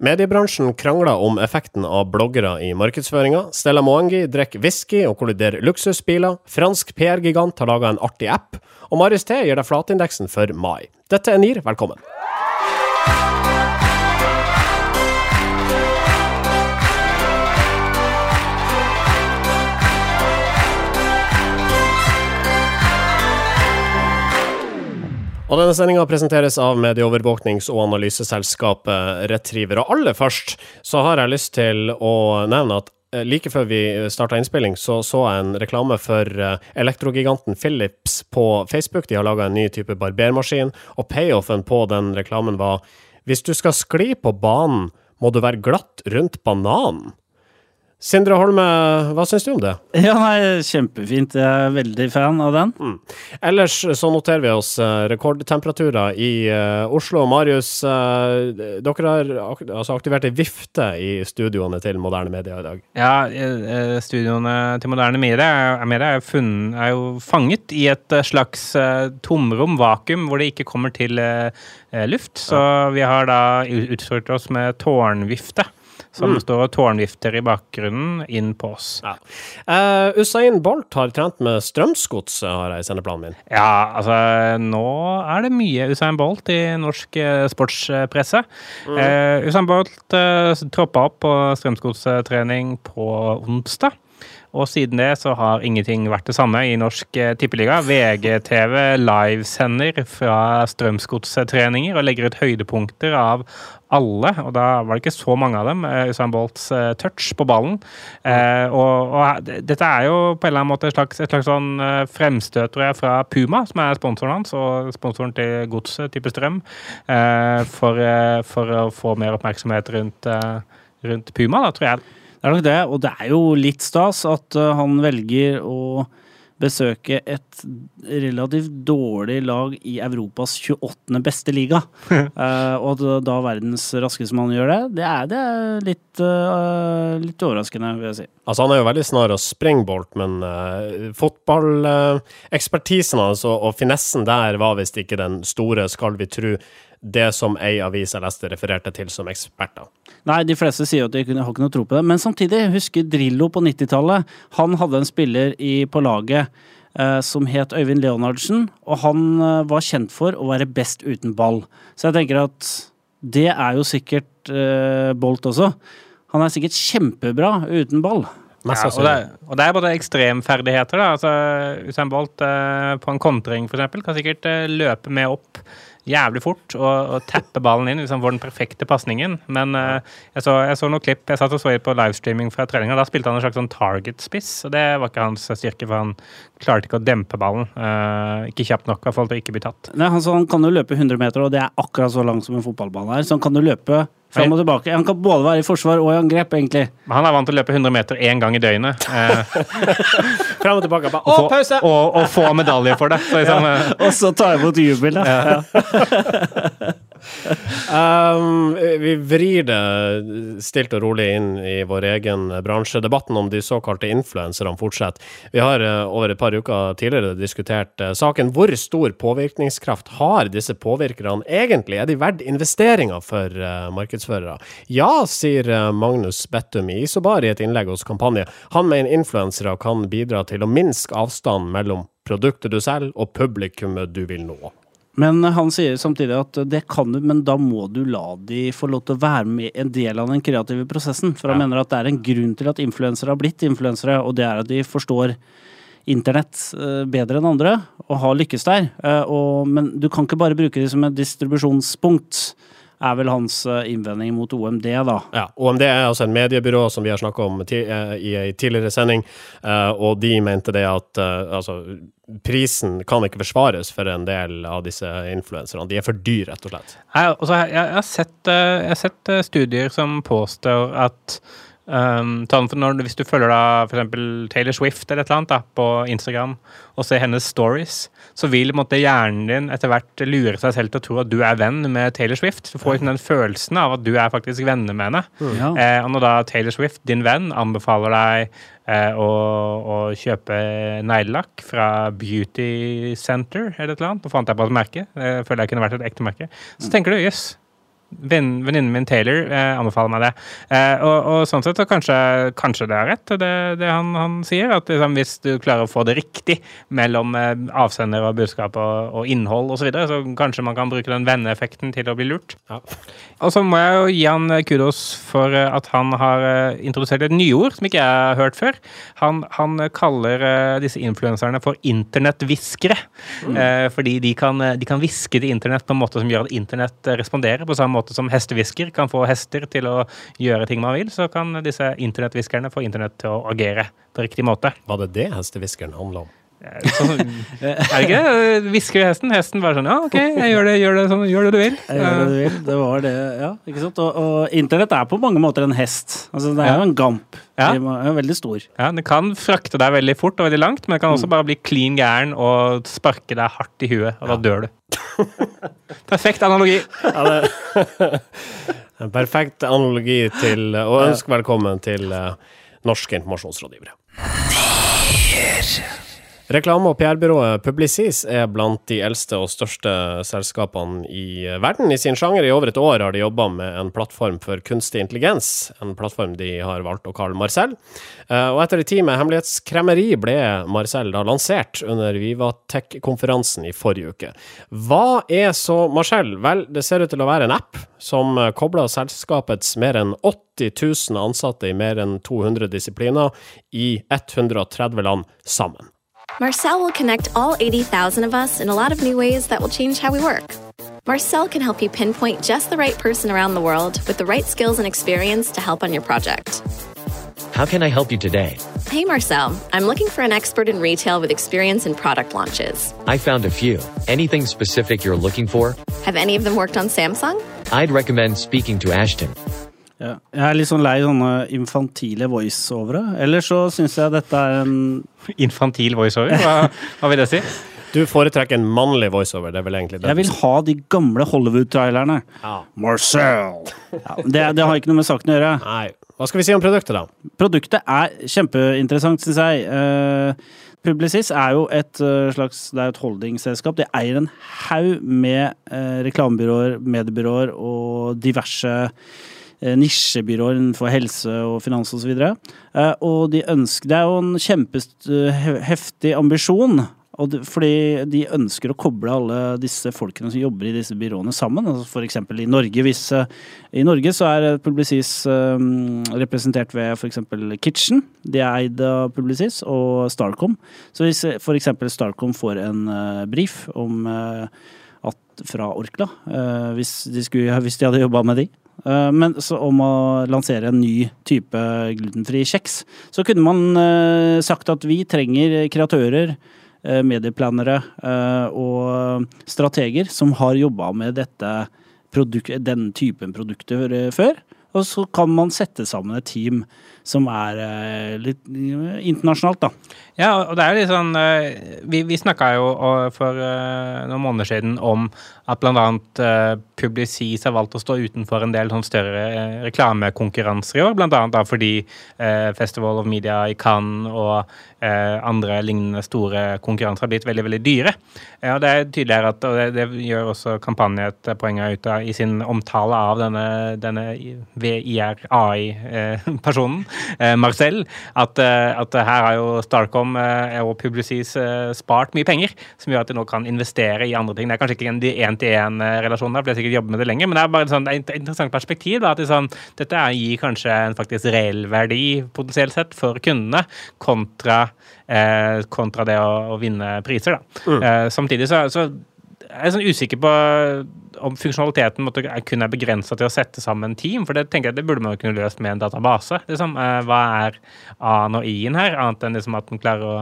Mediebransjen krangler om effekten av bloggere i markedsføringa. Stella Moangi drikker whisky og kolliderer luksusbiler. Fransk PR-gigant har laga en artig app. Og Marius T gir deg flatindeksen for mai. Dette er NIR, velkommen. Og denne sendinga presenteres av medieovervåknings- og analyseselskapet Retriever. Og aller først så har jeg lyst til å nevne at eh, like før vi starta innspilling, så så jeg en reklame for eh, elektrogiganten Philips på Facebook. De har laga en ny type barbermaskin, og payoffen på den reklamen var hvis du skal skli på banen, må du være glatt rundt bananen. Sindre Holme, hva syns du om det? Ja, nei, Kjempefint. Jeg er veldig fan av den. Mm. Ellers så noterer vi oss uh, rekordtemperaturer i uh, Oslo. Marius, uh, dere har ak altså aktivert ei vifte i studioene til moderne media i dag. Ja, studioene til moderne media er, er, funnet, er jo fanget i et slags tomrom, vakuum, hvor det ikke kommer til luft. Så vi har da utstyrt oss med tårnvifte som mm. står og tårnvifter i bakgrunnen, inn på oss. Ja. Uh, Usain Bolt har trent med strømsgods, har jeg i sendeplanen min. Ja, altså nå er det mye Usain Bolt i norsk uh, sportspresse. Mm. Uh, Usain Bolt uh, troppa opp på strømsgodstrening på onsdag. Og siden det så har ingenting vært det samme i norsk eh, tippeliga. VGTV livesender fra Strømsgodstreninger og legger ut høydepunkter av alle, og da var det ikke så mange av dem. Eh, Usain Bolts uh, touch på ballen. Og, og, dette er jo på en eller annen måte et slags, et slags sånn fremstøt tror jeg, fra Puma, som er sponsoren hans, og sponsoren til Godset, type strøm, for, for, å få mer oppmerksomhet rundt, rundt Puma, da, tror jeg. Det er nok det, og det er jo litt stas at uh, han velger å besøke et relativt dårlig lag i Europas 28. beste liga. uh, og at da verdens raskeste mann gjør det, det er, det er litt, uh, litt, overraskende, vil jeg si. Altså, han er jo veldig snar å springe Bolt, men uh, fotballekspertisen hans og, og finessen der var visst ikke den store, skal vi tru det som ei avis jeg leste refererte til som eksperter. Nei, de fleste sier at de har ikke noe tro på det. Men samtidig, husker Drillo på 90-tallet. Han hadde en spiller i, på laget eh, som het Øyvind Leonardsen, og han eh, var kjent for å være best uten ball. Så jeg tenker at det er jo sikkert eh, Bolt også. Han er sikkert kjempebra uten ball. Ja, og, det, og, det, er både ekstremferdigheter. da, altså Usain Bolt eh, på en kontring f.eks. kan sikkert eh, løpe med opp jævlig fort og, og tappe ballen inn han får den perfekte pasningen. Men uh, jeg, så, jeg, så, noen klipp. Jeg satt og så på livestreaming fra treninga. Da spilte han en slags sånn target-spiss, og det var ikke hans styrke, for han klarte ikke å dempe ballen. Uh, ikke kjapt nok i hvert fall til å ikke bli tatt. Nei, han, han kan jo løpe 100 meter, og det er akkurat så langt som en fotballbane er. Så han kan jo løpe Fram og tilbake. Han kan både være i forsvar og i angrep, egentlig. Han er vant til å løpe 100 meter én gang i døgnet. Eh, Fram og tilbake. Bare, og, pause! Og, og, få medalje for det. Så liksom, ja. Og så ta imot jubel, da. Ja. um, vi vrir det stilt og rolig inn i vår egen bransje. Debatten om de såkalte influenserne fortsetter. Vi har uh, over et par uker tidligere diskutert uh, saken. Hvor stor påvirkningskraft har disse påvirkerne egentlig? Er de verdt investeringer for uh, markedsførere? Ja, sier Magnus Bettum i Isobar i et innlegg hos Kampanje. Han mener influensere kan bidra til å minske avstanden mellom produktet du selger og publikummet du vil nå. Men han sier samtidig at det kan du, men da må du la de få lov til å være med en del av den kreative prosessen. For han ja. mener at det er en grunn til at influensere har blitt influensere, og det er at de forstår internett eh, bedre enn andre og har lykkes der. Eh, og, men du kan ikke bare bruke det som et distribusjonspunkt er vel hans eh, innvending mot OMD, da. Ja, OMD er altså en mediebyrå som vi har snakka om eh, i ei tidligere sending, eh, og de mente det at altså, prisen kan ikke forsvares for en del av disse influenserne. De er for dyre, rett og slett. Jeg, altså, jeg, jeg, har sett, jeg har sett studier som påstår at Um, når, hvis du følger da f.eks. Taylor Swift eller et eller annet da, på Instagram og ser hennes stories, så vil måtte, hjernen din etter hvert lure seg selv til å tro at du er venn med Taylor Swift. Du får ikke den følelsen av at du er faktisk venner med henne. Mm. Ja. Eh, og når da Taylor Swift, din venn, anbefaler deg eh, å, å, kjøpe neglelakk fra Beauty Center eller et eller annet, nå fant jeg på et merke, jeg føler jeg kunne vært et ekte merke, så tenker du jøss. Yes, Venninnen min Taylor eh, anbefaler meg det. Eh, og, og sånn sett så kanskje, kanskje det er rett, det, det han, han sier. At liksom, hvis du klarer å få det riktig mellom eh, avsender og budskap og, og innhold osv., så, videre, så kanskje man kan bruke den venneeffekten til å bli lurt. Ja. Og så må jeg jo gi han eh, kudos for eh, at han har eh, introdusert et nyord som ikke jeg har hørt før. Han, han kaller disse influenserne for internetthviskere. Eh, fordi de kan, de kan hviske til internett på en måte som gjør at internett responderer. På samme måte som hestehvisker kan få hester til å gjøre ting man vil, så kan disse internetthviskerne få internett til å agere på riktig måte. Var det det hestehviskeren handla om? Eh, Så, er det ikke det? Hvisker hesten. Hesten bare sånn Ja, OK, jeg gjør det, gjør det, sånn, gjør det du vil. Jeg gjør det du vil. Det var det, ja. Ikke sant? Og, og internett er på mange måter en hest. Altså, det er jo en gamp. Ja. Den er veldig stor. Ja, Den kan frakte deg veldig fort og veldig langt, men den kan også bare bli klin gæren og sparke deg hardt i huet, og da dør du. Perfekt analogi. Ja, det, en perfekt analogi til Og ønsk velkommen til eh, Norske informasjonsrådgivere. Reklame- og PR-byrået Publicis er blant de eldste og største selskapene i verden. I sin sjanger i over et år har de jobba med en plattform for kunstig intelligens, en plattform de har valgt å kalle Marcel. Eh, Og etter en tid med hemmelighetskremmeri ble Marcel da lansert under Vivatech-konferansen i forrige uke. Hva er så Marcel? Vel, det ser ut til å være en app som kobler selskapets mer enn 80 000 ansatte i mer enn 200 disipliner i 130 land sammen. Marcel will connect all 80,000 of us in a lot of new ways that will change how we work. Marcel can help you pinpoint just the right person around the world with the right skills and experience to help on your project. How can I help you today? Hey Marcel, I'm looking for an expert in retail with experience in product launches. I found a few. Anything specific you're looking for? Have any of them worked on Samsung? I'd recommend speaking to Ashton. Ja. Jeg er litt sånn lei sånne infantile voiceovere. Eller så syns jeg dette er en Infantil voiceover, hva, hva vil det si? Du foretrekker en mannlig voiceover, det er vel egentlig det? Jeg vil ha de gamle Hollywood-trailerne. Ja. Marcel! Ja, det, det har ikke noe med saken å gjøre. Nei. Hva skal vi si om produktet, da? Produktet er kjempeinteressant, syns jeg. Uh, Publicis er jo et eh, slags det er et holdingselskap. Det eier en haug med eh, reklamebyråer, mediebyråer og diverse nisjebyråer innenfor helse og finans osv. Uh, og de Det er jo en kjempeheftig ambisjon. Og det, fordi de ønsker å koble alle disse folkene som jobber i disse byråene sammen. Altså eksempel i Norge. Hvis, eh, I Norge så er Publicis um, representert ved f.eks. Kitchen. De er eid av Publicis og Starcom. Så hvis eh, f.eks. Starcom får en uh, brief om uh, at fra Orkla, uh, hvis, de skulle, hvis de hadde jobba med de, eh, men så om å lansere en ny type glutenfri kjeks, så kunne man eh, sagt at vi trenger kreatører, eh, medieplanere eh, og strateger som har jobba med dette den typen produkter eh, før. Og så kan man sette sammen et team som er eh, litt eh, internasjonalt, da. Ja, og det er jo litt sånn eh, Vi, vi snakka jo for noen måneder siden om at bl.a. Publicis har valgt å stå utenfor en del sånn større reklamekonkurranser i år. Annet da fordi Festival of Media i Cannes og andre lignende store konkurranser har blitt veldig veldig dyre. Og Det er tydeligere at, og det, det gjør også kampanje et poeng ut av i sin omtale av denne, denne VIR-AI-personen, Marcel, at, eh, at her har jo Starcom eh, og Publicis eh, spart mye penger, som gjør at de nå kan investere i andre ting. Det er kanskje ikke en én-til-én-relasjon, der, for de har sikkert jobbet med det lenger, men det er bare sånn, et interessant perspektiv. da, at det sånn, Dette gir kanskje en faktisk reell verdi, potensielt sett, for kundene, kontra, eh, kontra det å, å vinne priser. da. Eh, samtidig så, så jeg er sånn usikker på om funksjonaliteten måtte, kun er begrensa til å sette sammen team, for det tenker jeg det burde man kunne løst med en database. Liksom. Eh, hva er A-en og I-en her, annet enn liksom at den klarer å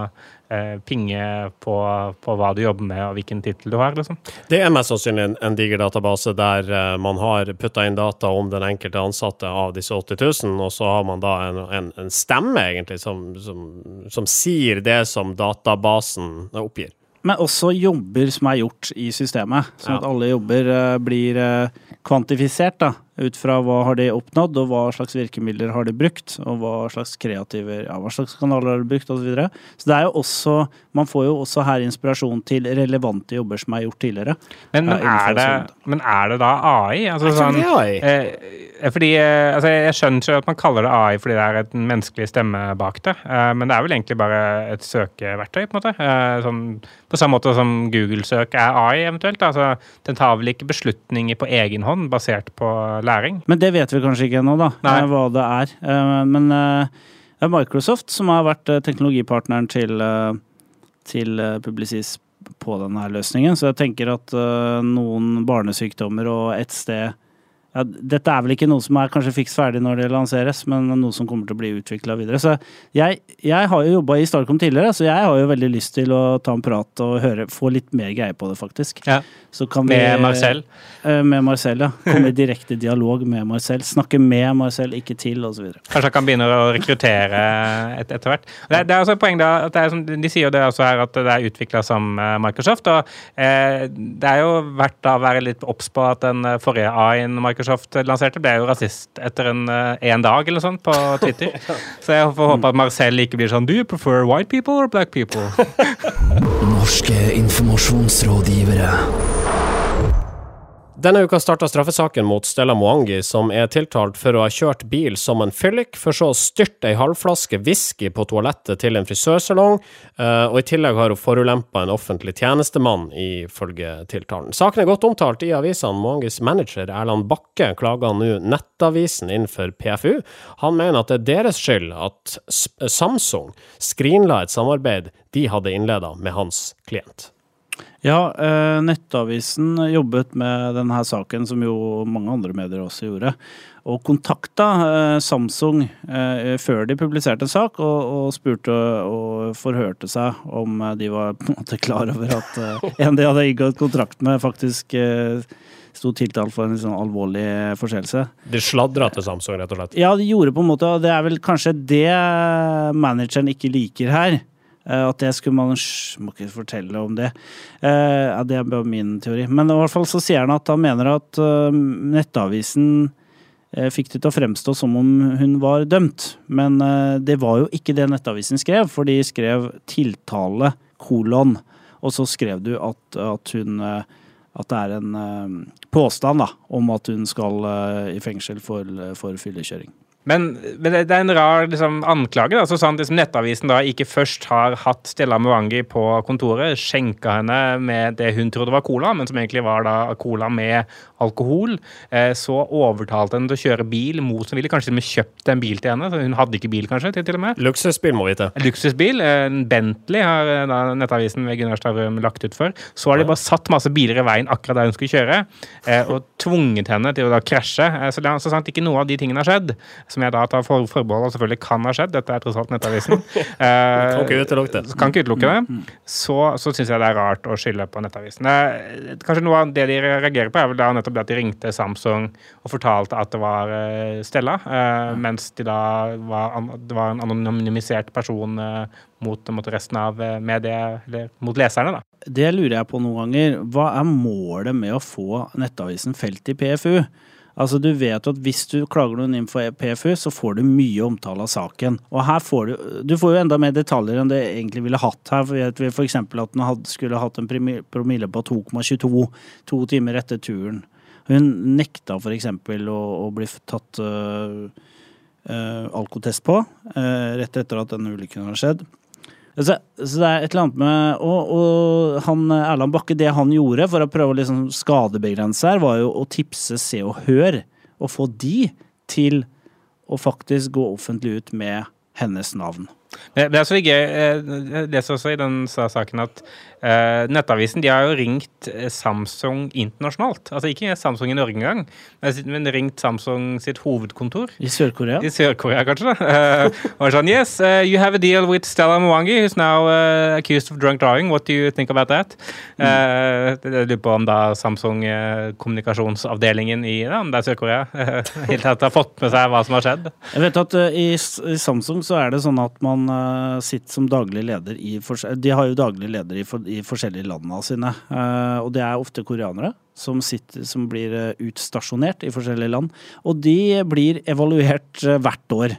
eh, pinge på, på hva du jobber med og hvilken tittel du har. liksom. Det er mest sannsynlig en, en diger database der eh, man har putta inn data om den enkelte ansatte av disse 80 000, og så har man da en, en, en stemme, egentlig, som, som, som sier det som databasen oppgir. Men også jobber som er gjort i systemet, sånn at alle jobber eh, blir eh, kvantifisert. da. Ut fra hva har de oppnådd, og hva slags virkemidler har de brukt, og hva slags kreative, ja, hva slags kanaler har de brukt, osv. Så, videre. så det er jo også Man får jo også her inspirasjon til relevante jobber som er gjort tidligere. Men, men, er, det, men er det da AI? Altså, sånn, det AI. eh, fordi eh, altså, Jeg skjønner ikke at man kaller det AI fordi det er et menneskelig stemme bak det, eh, men det er vel egentlig bare et søkeverktøy, på en måte. Eh, sånn, på samme måte som Google-søk er AI, eventuelt. Altså, den tar vel ikke beslutninger på egen hånd basert på læring. Men det vet vi kanskje ikke ennå, da, Nei. eh, hva det er. Eh, Men eh, det er Microsoft som har vært teknologipartneren til, til Publicis på denne løsningen, så jeg tenker at noen barnesykdommer og et sted ja, Dette er vel ikke noe som er kanskje fiks ferdig når det lanseres, men noe som kommer til å bli utvikla videre. Så jeg, jeg har jo jobba i Starcom tidligere, så jeg har jo veldig lyst til å ta en prat og høre, få litt mer greie på det, faktisk. Ja. Vi, Med Marcel. Eh, Med Marcel, ja. Komme i direkte dialog med Marcel. Snakke med Marcel, ikke til, osv. Kanskje han kan begynne å rekruttere et, etter hvert. Det, det er også et poeng da, at det som, De sier jo det også her at det er utvikla som eh, Microsoft. og eh, Det er jo verdt å være litt obs på at den eh, forrige A-en Microsoft lanserte, ble jo rasist etter en, eh, en dag eller sånn på Twitter. Så jeg får håpe at Marcel ikke blir sånn Do you prefer white people or black people? Norske informasjonsrådgivere. Denne uka starta straffesaken mot Stella Mwangi, som er tiltalt for å ha kjørt bil som en fyllik, for så å styrte ei halvflaske whisky på toalettet til en frisørsalong, eh, og i tillegg har hun forulempa en offentlig tjenestemann, ifølge tiltalen. Saken er godt omtalt i avisene. Mwangis manager Erland Bakke klager nå Nettavisen innenfor PFU. Han mener at det er deres skyld at Samsung skrinla et samarbeid de hadde innleda med hans klient. Ja, eh, Nettavisen jobbet med denne saken, som jo mange andre medier også gjorde. Og kontakta eh, Samsung eh, før de publiserte en sak, og, spurte og forhørte seg om de var på en måte klar over at en de hadde inngått kontrakt med, faktisk sto tiltalt for en sånn alvorlig forseelse. De sladra til Samsung, rett og slett. Ja, de gjorde på en måte, og det er vel kanskje det manageren ikke liker her. Eh, At det skulle man må ikke fortelle om det. Eh, Ja, det er min teori. Men i hvert fall så sier han at han mener at eh, Nettavisen fikk det til å fremstå som om hun var dømt. Men det var jo ikke det Nettavisen skrev, for de skrev tiltale, kolon, og så skrev du at, at hun at det er en påstand da, om at hun skal i fengsel for, for fyllekjøring. Men, men det det er en rar liksom, anklage. Da. Så sant liksom, Nettavisen da ikke først har hatt Stella Mwangi på kontoret, skjenka henne med det hun trodde var cola, men som egentlig var da cola med alkohol, eh, så overtalte henne til å kjøre bil mot som ville. Kanskje kjøpt en bil til henne. Så hun hadde ikke bil, kanskje, til, til og med. Luksusbil, må vite. Luksusbil. En Bentley har eh, da Nettavisen ved Gunnar Stavrum lagt ut for. Så har de bare satt masse biler i veien akkurat der hun skulle kjøre, eh, og tvunget henne til å da krasje. Eh, Så, så sant ikke noe av de tingene har skjedd, som jeg da tar for, forbehold og selvfølgelig kan ha skjedd, dette er tross alt Nettavisen, eh, Kan ikke utelukke det. kan ikke utelukke det, så, så syns jeg det er rart å skylde på Nettavisen. Eh, Kanskje noe av det de reagerer på, er vel da nettopp det at de ringte Samsung og fortalte at det var eh, Stella, eh, mens de da var, an- det var en anonymisert person eh, mot, mot resten av eh, mediet, eller mot leserne, da. Det lurer jeg på noen ganger. Hva er målet med å få Nettavisen felt i PFU? Altså, Du vet at hvis du klager noen inn for PFU, så får du mye omtale av saken. Og her får du Du får jo enda mer detaljer enn det egentlig ville hatt her. For f.eks. at den hadde, skulle hatt en promille på 2,22 to timer etter turen. Hun nekta f.eks. Å, å bli tatt øh, øh, alkotest på øh, rett etter at denne ulykken har skjedd. Så, så det er et eller annet med Og, og han Erland Bakke, det han gjorde for å prøve å liksom skadebegrense her, var jo å tipse Se og Hør, og få de til å faktisk gå offentlig ut med hennes navn. Det er så gøy. eh, Jeg leser også i den saken at eh, Nettavisen de har jo ringt eh, Samsung internasjonalt. Altså ikke Samsung i Norge engang, men ringt Samsung sitt hovedkontor. I Sør-Korea? I Sør-Korea, kanskje? Eh, og sånn Yes, uh, you have a deal with Stella Mwangi, who's now uh, accused of drunk driving. What do you think about that? Eh, det- Jeg lurer på om da Samsung eh, kommunikasjonsavdelingen i ja, om det er Sør-Korea helt tatt har fått med seg hva som har skjedd. Jeg vet at eh, i, i Samsung så er det sånn at man han eh, sitter som daglig leder i De har jo daglig leder i, for, i forskjellige landene sine. eh, og det er ofte koreanere som, sitter, som blir eh, utstasjonert i forskjellige land. Og de blir evaluert hvert år.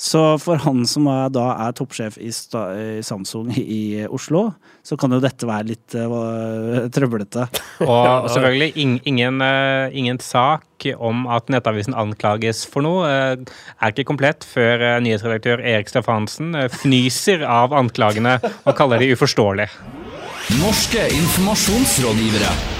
Så for han som er, da er toppsjef i, sta, i Samsung i Oslo, så kan jo dette være litt uh, trøblete. Og selvfølgelig ing, ingen, uh, ingen sak om at Nettavisen anklages for noe uh, er ikke komplett før nyhetsredaktør Erik Stefansen fnyser av anklagene og kaller de uforståelige. Norske informasjonsrådgivere.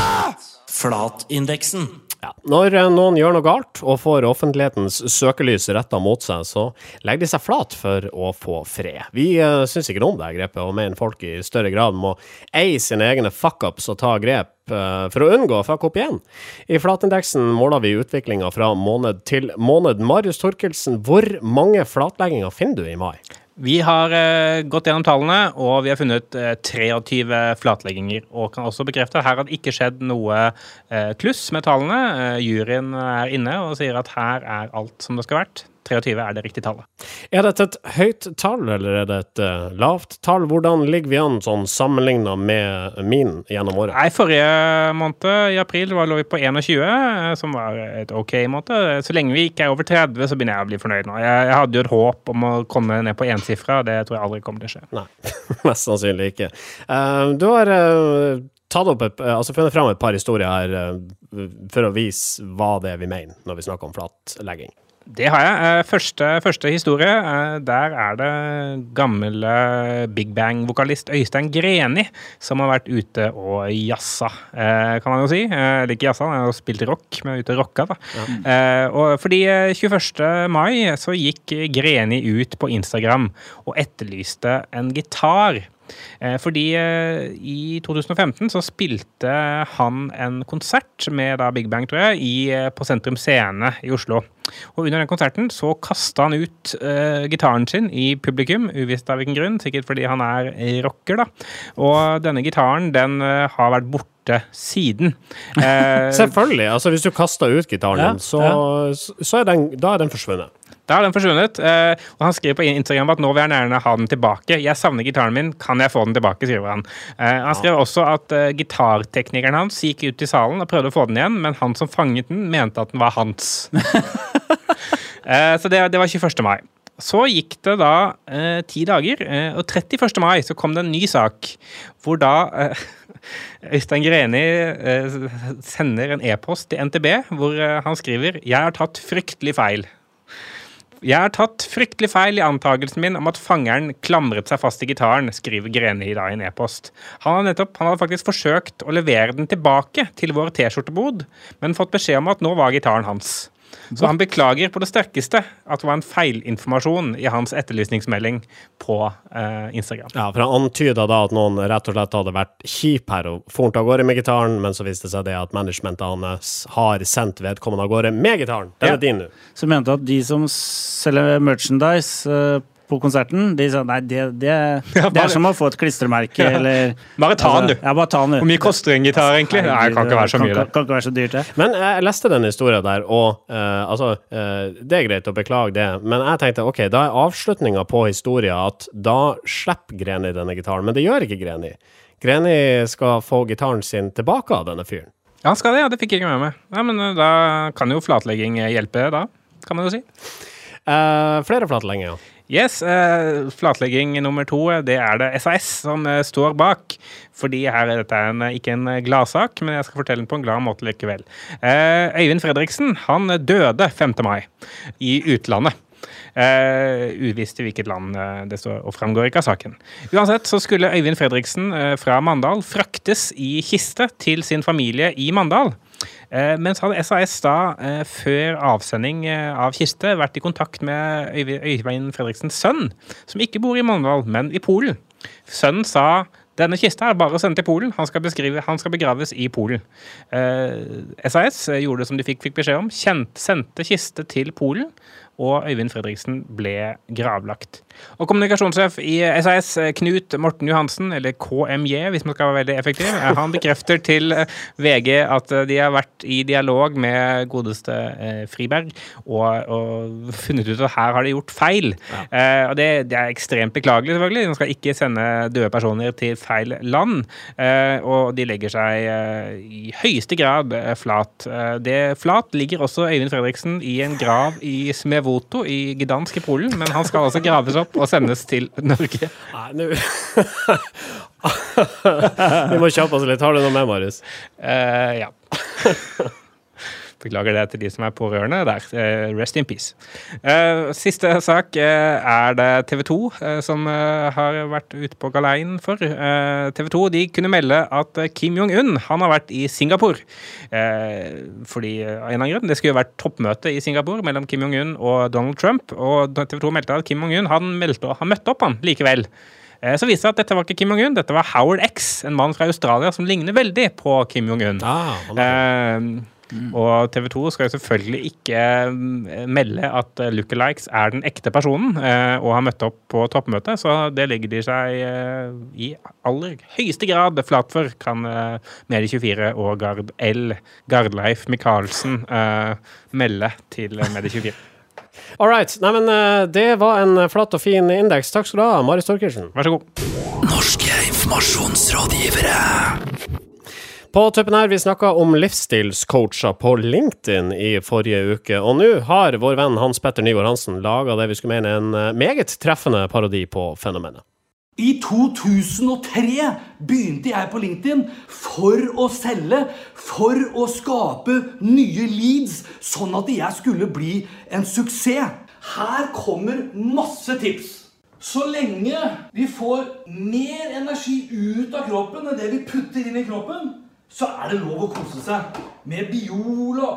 Flatindeksen. Ja. Når eh, noen gjør noe galt og får offentlighetens søkelys retta mot seg, så legger de seg flat for å få fred. Vi uh, syns ikke noe om det grepet, og mener folk i større grad må eie sine egne fuckups og ta grep eh, for å unngå å fucke opp igjen. I flatindeksen måler vi utviklinga fra måned til måned. Marius Torkelsen, hvor mange flatlegginger finner du i mai? Vi har eh, gått gjennom tallene, og vi har funnet eh, 23 flatlegginger. Og kan også bekrefte at her har det ikke skjedd noe eh, kluss med tallene. Eh, juryen er inne og sier at her er alt som det skal vært. 23 er det riktige tallet. Er dette et høyt tall, eller er det et uh, lavt tall? Hvordan ligger vi an sånn sammenligna med min gjennom året? Nei, Forrige måned, i april, var lå vi på 21, eh, som var et OK måned. Så lenge vi ikke er over 30, så begynner jeg å bli fornøyd nå. Jeg, jeg hadde jo et håp om å komme ned på ensifra, det tror jeg aldri kommer til å skje. Nei, mest sannsynlig ikke. Uh, du har uh, tatt opp et, altså funnet fram et par historier her for å vise hva det er vi mener når vi snakker om flatlegging. Det har jeg. Eh, Første, første historie, eh, der er det gamle Big Bang-vokalist Øystein Greni som har vært ute og jazza, eh, kan man jo si. Eller ikke jazza, han har spilt rock, men ute og rocka, da. Ja. Og fordi eh, 21. mai så gikk Greni ut på Instagram og etterlyste en gitar. Eh, Fordi eh, i 2015 så spilte han en konsert med da Big Bang, tror jeg, i, eh, på Sentrum Scene i Oslo. Og under den konserten så kasta han ut uh, gitaren sin i publikum, uvisst av hvilken grunn, sikkert fordi han er rocker, da. Og denne gitaren, den uh, har vært borte siden. Eh, Selvfølgelig. altså Hvis du kaster ut gitaren Ja, så, så, så er den, da er den forsvunnet. Da er den forsvunnet. eh, og han skriver på Instagram at nå vil han gjerne ha den tilbake. Jeg savner gitaren min, kan jeg få den tilbake, skriver han. Eh, han skrev også at eh, gitarteknikeren hans gikk ut i salen og prøvde å få den igjen, men han som fanget den, mente at den var hans. Eh, så det, det var 21. mai. Så gikk det da eh, ti dager, eh, og 31. mai så kom det en ny sak hvor da Øystein Greni eh, sender en e-post til NTB hvor eh, han skriver 'Jeg har tatt fryktelig feil'. Jeg har tatt fryktelig feil i antakelsen min om at fangeren klamret seg fast i gitaren, skriver Greni i dag i en e-post. Han hadde nettopp, han hadde faktisk forsøkt å levere den tilbake til vår T-skjortebod, men fått beskjed om at nå var gitaren hans. Så han beklager på det sterkeste at det var en feilinformasjon i hans etterlysningsmelding på eh, Instagram. Ja, for Han antyda da at noen rett og slett hadde vært kjip her og fornt av gårde med gitaren, men så viste det seg det at managementet hans har sendt vedkommende av gårde med gitaren. Den Ja. er din nå. Så mente at de som selger merchandise eh, på konserten, de sa nei, det, det, det bare- er som å få et klistremerke, eller Bare ta den, du. Ja, bare ta den, du. Hvor mye koster en gitar, egentlig? Nei, det kan ikke være så mye, Kan, kan, kan ikke være så dyrt, det. Men jeg leste den historien der, og uh, altså uh, Det er greit å beklage det, men jeg tenkte ok, da er avslutninga på historien at da slipper Greni denne gitaren, men det gjør ikke Greni. Greni skal få gitaren sin tilbake av denne fyren. Ja, han skal det, ja. Det fikk jeg ikke med meg. Ja, men eh, da kan jo flatlegging hjelpe, da. Kan man jo si. Eh, flere flatlegginger. Yes, eh, flatlegging nummer to, eh, det er det SAS som eh, står bak. Fordi her er dette en, eh, ikke en eh, gladsak, men jeg skal fortelle den på en glad måte likevel. Eh, Øyvind Fredriksen han døde 5. mai i utlandet. Uvisst i hvilket land det står, og framgår ikke av saken. Uansett så skulle Øyvind Fredriksen fra Mandal fraktes i kiste til sin familie i Mandal. Eh, mens hadde SAS da, eh, før avsending eh, av kiste, vært i kontakt med Øyvind Fredriksens sønn, som ikke bor i Mandal, men i Polen. Sønnen sa denne kista er bare å sende til Polen. Han skal, han skal begraves i Polen. Eh, SAS gjorde det som de fikk, fikk beskjed om. Kjent, sendte kiste til Polen, og Øyvind Fredriksen ble gravlagt. Og kommunikasjonssjef i SAS, Knut Morten Johansen, eller KMJ hvis man skal være veldig effektiv, eh, han bekrefter til eh, VG at eh, de har vært i dialog med godeste Friberg og, og funnet ut at her har de gjort feil. Eh, og det, det er ekstremt beklagelig, selvfølgelig. Man skal ikke sende døde personer til feil land. Eh, og de legger seg eh, i høyeste grad flat. Det Flat ligger også Øyvind Fredriksen i en grav i Smevoto i Gdansk i Polen, men han skal altså graves opp og sendes til Norge. Nei, nå Vi må kjappe oss litt. Har du noe med, Marius? Uh, ja. Beklager det til de som er pårørende der. Eh, rest in peace. Eh, siste sak eh, er det TV 2 eh, som eh, har vært ute på galeien for. Eh, TV 2 de kunne melde at eh, Kim Jong-un han har vært i Singapore. Eh, fordi eh, av en eller annen grunn, Det skulle jo vært toppmøte i Singapore mellom Kim Jong-un og Donald Trump. Og TV 2 meldte at Kim Jong-un han meldte, han møtte opp han likevel. Eh, Så viste det at dette var ikke Kim Jong-un, dette var Howard X, en mann fra Australia som ligner veldig på Kim Jong-un. Ah, han Eh, og TV 2 skal jo selvfølgelig ikke mm, melde at eh, lookalikes er den ekte personen eh, og har møtt opp på toppmøtet, så det legger de seg eh, i aller høyeste grad flat for, kan eh, Medie24 og Gard L. Gardleif Michaelsen eh, melde til Medie24. All right. Nei, men eh, det var en flatt og fin indeks. Takk skal du ha, Marius Storkersen. Vær så god. Norske informasjonsrådgivere. På tuppen her, vi snakka om livsstilscoacher på LinkedIn i forrige uke. Og nå har vår venn Hans Petter Nygaard Hansen laga det vi skulle mene en eh, meget treffende parodi på fenomenet. I 2003 begynte jeg på LinkedIn for å selge, for å skape nye leads, sånn at jeg skulle bli en suksess. Her kommer masse tips. Så lenge vi får mer energi ut av kroppen enn det vi putter inn i kroppen, så er det lov å kose seg med Biola,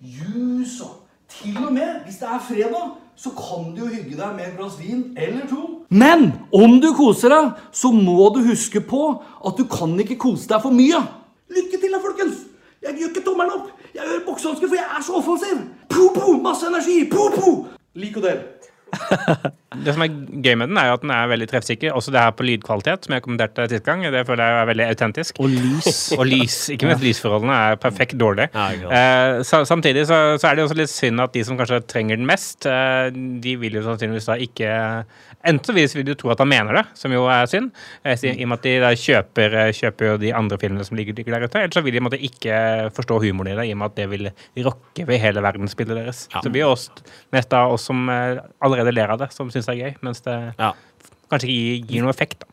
juice og til og med, hvis det er fredag, så kan du jo hygge deg med et glass vin eller to. Men om du koser deg, så må du huske på at du kan ikke kose deg for mye. Lykke til da, folkens! Jeg gjør ikke tommelen opp. Jeg gjør boksehansker, for jeg er så offensiv. Po, po, masse energi. Po, po. Lik og del. Det som er gøy med den, er jo at den er veldig treffsikker. Også det her på lydkvalitet, som jeg kommenterte sist gang. Det føler jeg er veldig autentisk. Og lys. Og lys. Ikke minst lysforholdene er perfekt dårlige. Ja. Eh, sa- samtidig så, så er det også litt synd at de som kanskje trenger den mest, eh, de vil jo sannsynligvis da ikke Enten så vil du tro at han mener det, som jo er synd, eh, i og med at de da kjøper, eh, kjøper jo de andre filmene som ligger, der ute. Eller så vil de måtte ikke forstå humoren i det, i og med at det vil rokke ved hele verdensbildet deres. Så det blir jo oss, mest av oss som eh, allerede ler av det, som syns det er gøy, mens det Ja. kanskje ikke gir, gir noe effekt. da.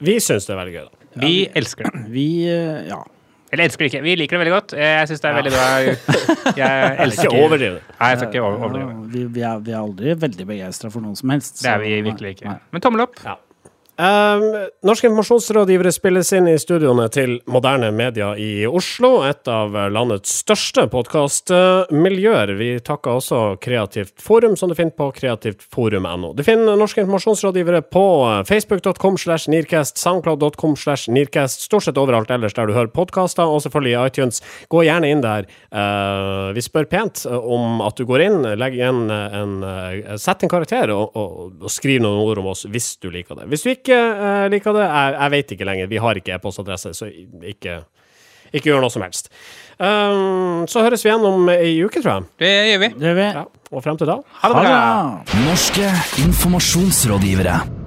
Vi syns det er veldig gøy, da. Vi elsker det. Vi eh, Ja. Eller elsker det ikke. Vi liker det veldig godt. Jeg syns det er veldig bra. Jeg elsker Ikke overdrive. det. Nei, jeg skal ikke over- overdrive. Ja, vi, vi, er, vi er aldri veldig begeistra for noen som helst. Det er vi virkelig ikke. Nei. Men tommel opp. Um, norske informasjonsrådgivere spilles inn i studioene til Moderne Media i Oslo, et av landets største podkastmiljøer. Vi takker også Kreativt Forum, som du finner på kreativtforum.no. Du finner norske informasjonsrådgivere på facebook.com slash nearcast, soundcloud.com slash nearcast, stort sett overalt ellers der du hører podkaster, og selvfølgelig i iTunes. Gå gjerne inn der. Uh, vi spør pent om at du går inn, legg igjen en, en, sett en karakter og, og, og skriv noen ord om oss hvis du liker det. Hvis du ikke eh, liker det, jeg, jeg vet ikke lenger. Vi har ikke e-postadresse, så ikke, ikke gjør noe som helst. Um, så høres vi igjen om ei uke, tror jeg. Det gjør vi. Det vil Ja, og frem til da Ha det bra. Norske informasjonsrådgivere.